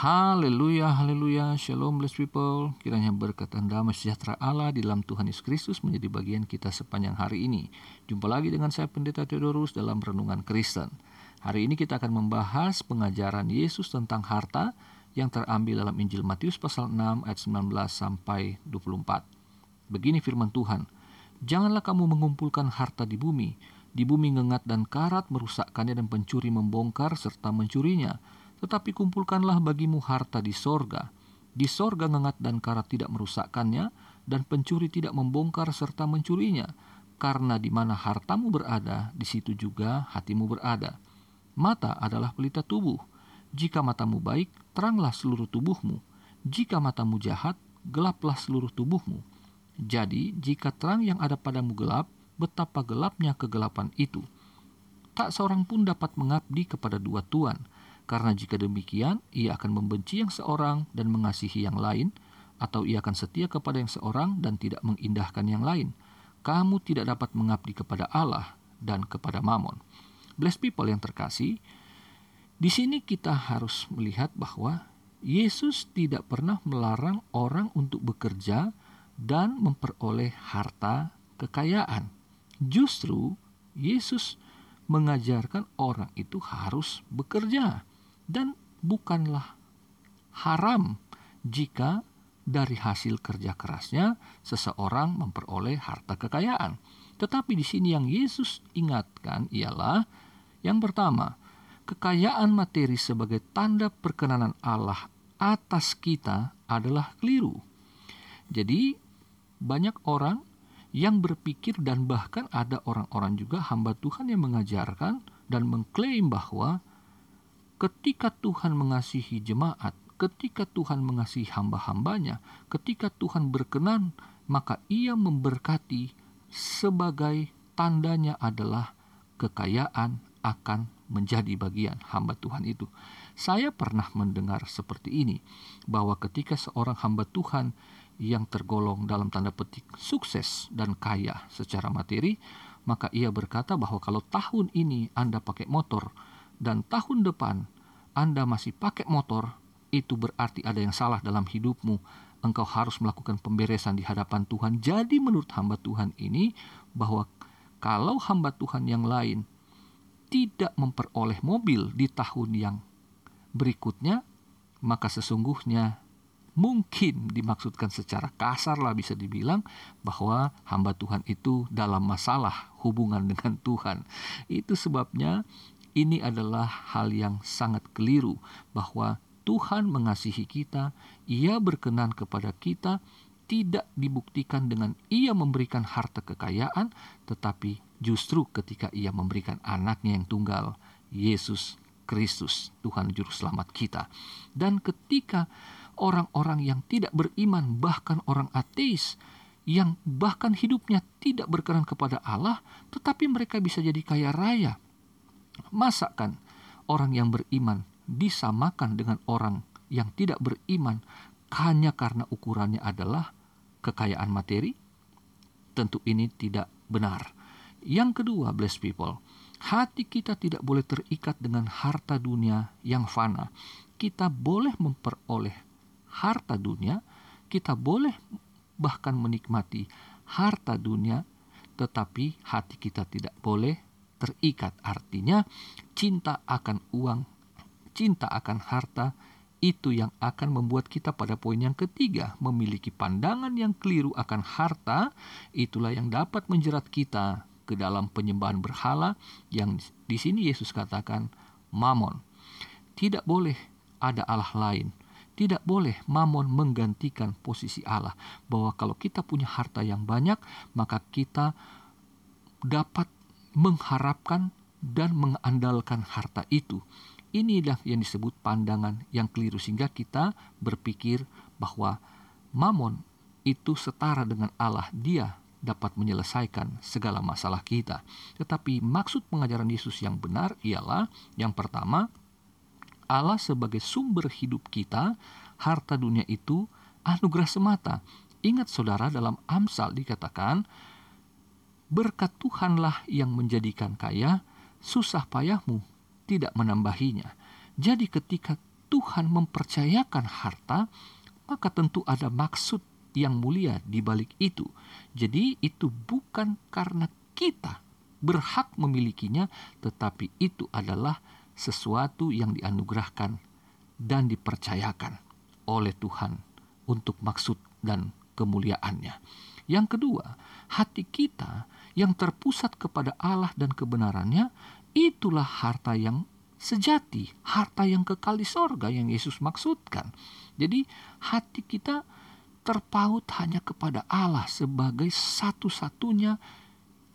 Haleluya, haleluya, shalom blessed people. Kiranya berkat dan damai sejahtera Allah di dalam Tuhan Yesus Kristus menjadi bagian kita sepanjang hari ini. Jumpa lagi dengan saya Pendeta Theodorus dalam Renungan Kristen. Hari ini kita akan membahas pengajaran Yesus tentang harta yang terambil dalam Injil Matius pasal 6 ayat 19 sampai 24. Begini firman Tuhan, Janganlah kamu mengumpulkan harta di bumi, di bumi ngengat dan karat merusakkannya dan pencuri membongkar serta mencurinya tetapi kumpulkanlah bagimu harta di sorga. Di sorga ngengat dan karat tidak merusakkannya, dan pencuri tidak membongkar serta mencurinya. Karena di mana hartamu berada, di situ juga hatimu berada. Mata adalah pelita tubuh. Jika matamu baik, teranglah seluruh tubuhmu. Jika matamu jahat, gelaplah seluruh tubuhmu. Jadi, jika terang yang ada padamu gelap, betapa gelapnya kegelapan itu. Tak seorang pun dapat mengabdi kepada dua tuan, karena jika demikian, ia akan membenci yang seorang dan mengasihi yang lain, atau ia akan setia kepada yang seorang dan tidak mengindahkan yang lain. Kamu tidak dapat mengabdi kepada Allah dan kepada Mamon. Bless people yang terkasih, di sini kita harus melihat bahwa Yesus tidak pernah melarang orang untuk bekerja dan memperoleh harta kekayaan. Justru Yesus mengajarkan orang itu harus bekerja dan bukanlah haram jika dari hasil kerja kerasnya seseorang memperoleh harta kekayaan. Tetapi di sini yang Yesus ingatkan ialah yang pertama, kekayaan materi sebagai tanda perkenanan Allah atas kita adalah keliru. Jadi banyak orang yang berpikir dan bahkan ada orang-orang juga hamba Tuhan yang mengajarkan dan mengklaim bahwa ketika Tuhan mengasihi jemaat, ketika Tuhan mengasihi hamba-hambanya, ketika Tuhan berkenan, maka ia memberkati sebagai tandanya adalah kekayaan akan menjadi bagian hamba Tuhan itu. Saya pernah mendengar seperti ini, bahwa ketika seorang hamba Tuhan yang tergolong dalam tanda petik sukses dan kaya secara materi, maka ia berkata bahwa kalau tahun ini Anda pakai motor, dan tahun depan Anda masih pakai motor, itu berarti ada yang salah dalam hidupmu. Engkau harus melakukan pemberesan di hadapan Tuhan. Jadi menurut hamba Tuhan ini bahwa kalau hamba Tuhan yang lain tidak memperoleh mobil di tahun yang berikutnya, maka sesungguhnya mungkin dimaksudkan secara kasar lah bisa dibilang bahwa hamba Tuhan itu dalam masalah hubungan dengan Tuhan. Itu sebabnya ini adalah hal yang sangat keliru bahwa Tuhan mengasihi kita, Ia berkenan kepada kita, tidak dibuktikan dengan Ia memberikan harta kekayaan, tetapi justru ketika Ia memberikan anaknya yang tunggal, Yesus Kristus, Tuhan Juru Selamat kita. Dan ketika orang-orang yang tidak beriman, bahkan orang ateis, yang bahkan hidupnya tidak berkenan kepada Allah, tetapi mereka bisa jadi kaya raya, Masakan orang yang beriman disamakan dengan orang yang tidak beriman hanya karena ukurannya adalah kekayaan materi? Tentu ini tidak benar. Yang kedua, blessed people, hati kita tidak boleh terikat dengan harta dunia yang fana. Kita boleh memperoleh harta dunia, kita boleh bahkan menikmati harta dunia, tetapi hati kita tidak boleh terikat. Artinya cinta akan uang, cinta akan harta itu yang akan membuat kita pada poin yang ketiga memiliki pandangan yang keliru akan harta itulah yang dapat menjerat kita ke dalam penyembahan berhala yang di sini Yesus katakan mamon. Tidak boleh ada Allah lain. Tidak boleh mamon menggantikan posisi Allah. Bahwa kalau kita punya harta yang banyak, maka kita dapat mengharapkan dan mengandalkan harta itu. Inilah yang disebut pandangan yang keliru sehingga kita berpikir bahwa mamon itu setara dengan Allah. Dia dapat menyelesaikan segala masalah kita. Tetapi maksud pengajaran Yesus yang benar ialah yang pertama, Allah sebagai sumber hidup kita, harta dunia itu anugerah semata. Ingat saudara dalam Amsal dikatakan, Berkat Tuhanlah yang menjadikan kaya, susah payahmu tidak menambahinya. Jadi ketika Tuhan mempercayakan harta, maka tentu ada maksud yang mulia di balik itu. Jadi itu bukan karena kita berhak memilikinya, tetapi itu adalah sesuatu yang dianugerahkan dan dipercayakan oleh Tuhan untuk maksud dan kemuliaannya. Yang kedua, hati kita yang terpusat kepada Allah dan kebenarannya, itulah harta yang sejati, harta yang kekal di sorga yang Yesus maksudkan. Jadi hati kita terpaut hanya kepada Allah sebagai satu-satunya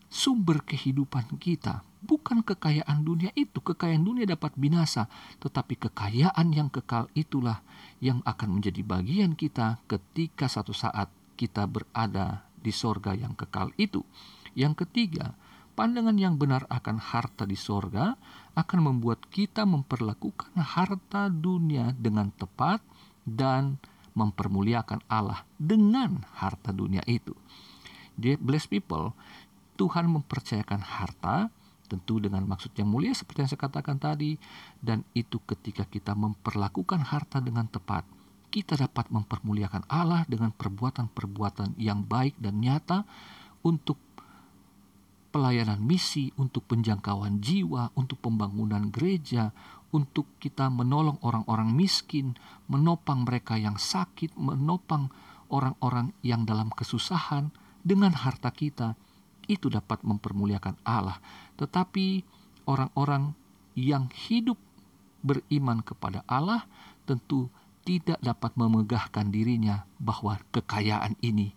sumber kehidupan kita. Bukan kekayaan dunia itu, kekayaan dunia dapat binasa, tetapi kekayaan yang kekal itulah yang akan menjadi bagian kita ketika satu saat kita berada di sorga yang kekal itu. Yang ketiga, pandangan yang benar akan harta di sorga akan membuat kita memperlakukan harta dunia dengan tepat dan mempermuliakan Allah dengan harta dunia itu. Dear blessed people, Tuhan mempercayakan harta tentu dengan maksud yang mulia seperti yang saya katakan tadi dan itu ketika kita memperlakukan harta dengan tepat kita dapat mempermuliakan Allah dengan perbuatan-perbuatan yang baik dan nyata untuk pelayanan misi, untuk penjangkauan jiwa, untuk pembangunan gereja, untuk kita menolong orang-orang miskin, menopang mereka yang sakit, menopang orang-orang yang dalam kesusahan dengan harta kita itu dapat mempermuliakan Allah. Tetapi orang-orang yang hidup beriman kepada Allah tentu tidak dapat memegahkan dirinya bahwa kekayaan ini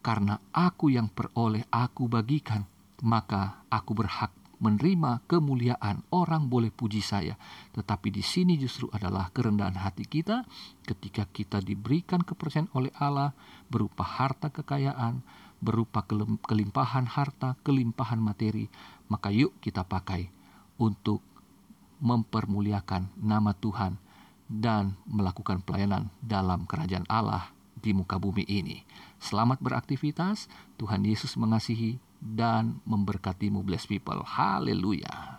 karena aku yang peroleh aku bagikan, maka aku berhak menerima kemuliaan. Orang boleh puji saya, tetapi di sini justru adalah kerendahan hati kita ketika kita diberikan kepercayaan oleh Allah berupa harta kekayaan, berupa kelimpahan harta, kelimpahan materi, maka yuk kita pakai untuk mempermuliakan nama Tuhan dan melakukan pelayanan dalam kerajaan Allah di muka bumi ini. Selamat beraktivitas, Tuhan Yesus mengasihi dan memberkatimu blessed people. Haleluya.